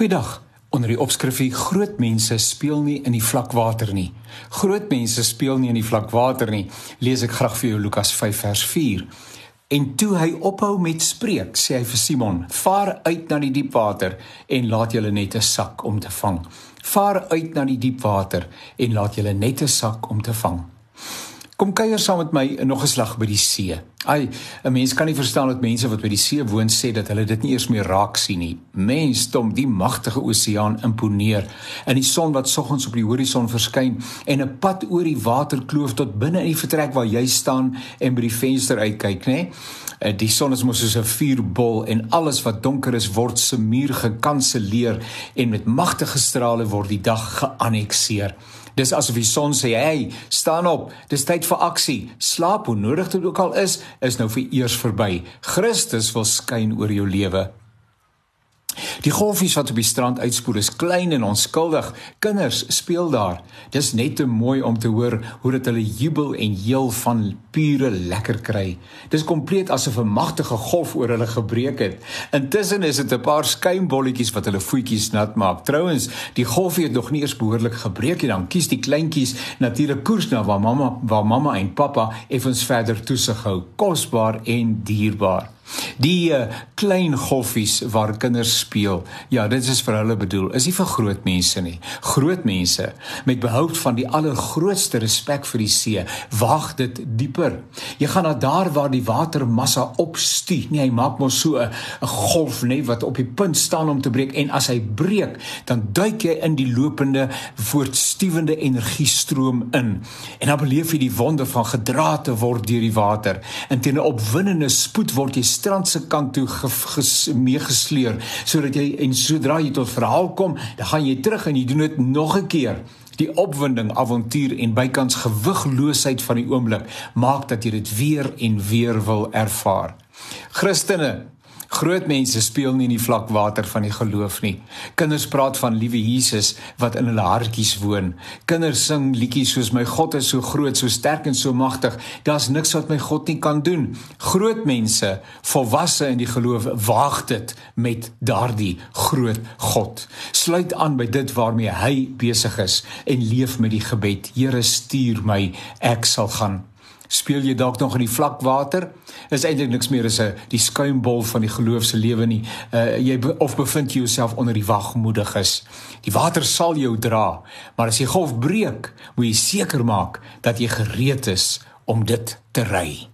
Goeiedag. Onder die opskrifie groot mense speel nie in die vlak water nie. Groot mense speel nie in die vlak water nie. Lees ek graag vir jou Lukas 5 vers 4. En toe hy ophou met spreek, sê hy vir Simon: "Vaar uit na die diep water en laat julle net 'n sak om te vang. Vaar uit na die diep water en laat julle net 'n sak om te vang." Kom kuier saam met my nog 'n slag by die see. Ai, 'n mens kan nie verstaan dat mense wat by die see woon sê dat hulle dit nie eers meer raak sien nie. Mens, dom, die magtige oseaan imponeer. In die son wat soggens op die horison verskyn en 'n pad oor die waterkloof tot binne in die vertrek waar jy staan en by die venster uitkyk, nê? Eh, die son is mos soos 'n vuurbol en alles wat donker is word se muur gekanselleer en met magtige strale word die dag geannekseer. Dis asof die son sê, "Hey, staan op. Dis tyd vir aksie. Slaap hoe nodig dit ook al is, is nou vir eers verby. Christus wil skyn oor jou lewe." Die golfies wat op die strand uitspoel is klein en onskuldig. Kinders speel daar. Dis net te mooi om te hoor hoe dit hulle jubel en heel van pure lekker kry. Dis kompleet asof 'n magtige golf oor hulle gebreek het. Intussen is dit 'n paar skuimbolletjies wat hulle voetjies nat maak. Trouwens, die golfie het nog nie eers behoorlik gebreek nie. Dan kies die kleintjies natuurlik koers na waar mamma, waar mamma en pappa effens verder toesig hou. Kosbaar en dierbaar. Die uh, klein golfies waar kinders speel. Ja, dit is vir hulle bedoel. Is nie vir groot mense nie. Groot mense met behoud van die allergrootste respek vir die see, wag dit dieper. Jy gaan na daar waar die watermassa opstuur. Nee, hy maak mos so 'n golf net wat op die punt staan om te breek en as hy breek, dan duik jy in die lopende voortstuwende energiestroom in. En dan beleef jy die wonder van gedra te word deur die water. En teen 'n opwindende spoed word jy strand se kant toe meegesleer sodat jy en sodra jy tot verhaal kom, dan gaan jy terug en jy doen dit nog 'n keer. Die opwinding, avontuur en bykans gewigloosheid van die oomblik maak dat jy dit weer en weer wil ervaar. Christene, Groot mense speel nie in die vlak water van die geloof nie. Kinders praat van liewe Jesus wat in hulle hartjies woon. Kinders sing liedjies soos my God is so groot, so sterk en so magtig. Daar's niks wat my God nie kan doen. Groot mense, volwasse in die geloof, waag dit met daardie groot God. Sluit aan by dit waarmee hy besig is en leef met die gebed: Here, stuur my, ek sal gaan speel jy dalk nog in die vlak water? Is eintlik niks meer as 'n die skuimbol van die geloofse lewe nie. Uh, jy be, of bevind jy jouself onder die wagmoediges. Die water sal jou dra maar as die golf breek moet jy seker maak dat jy gereed is om dit te ry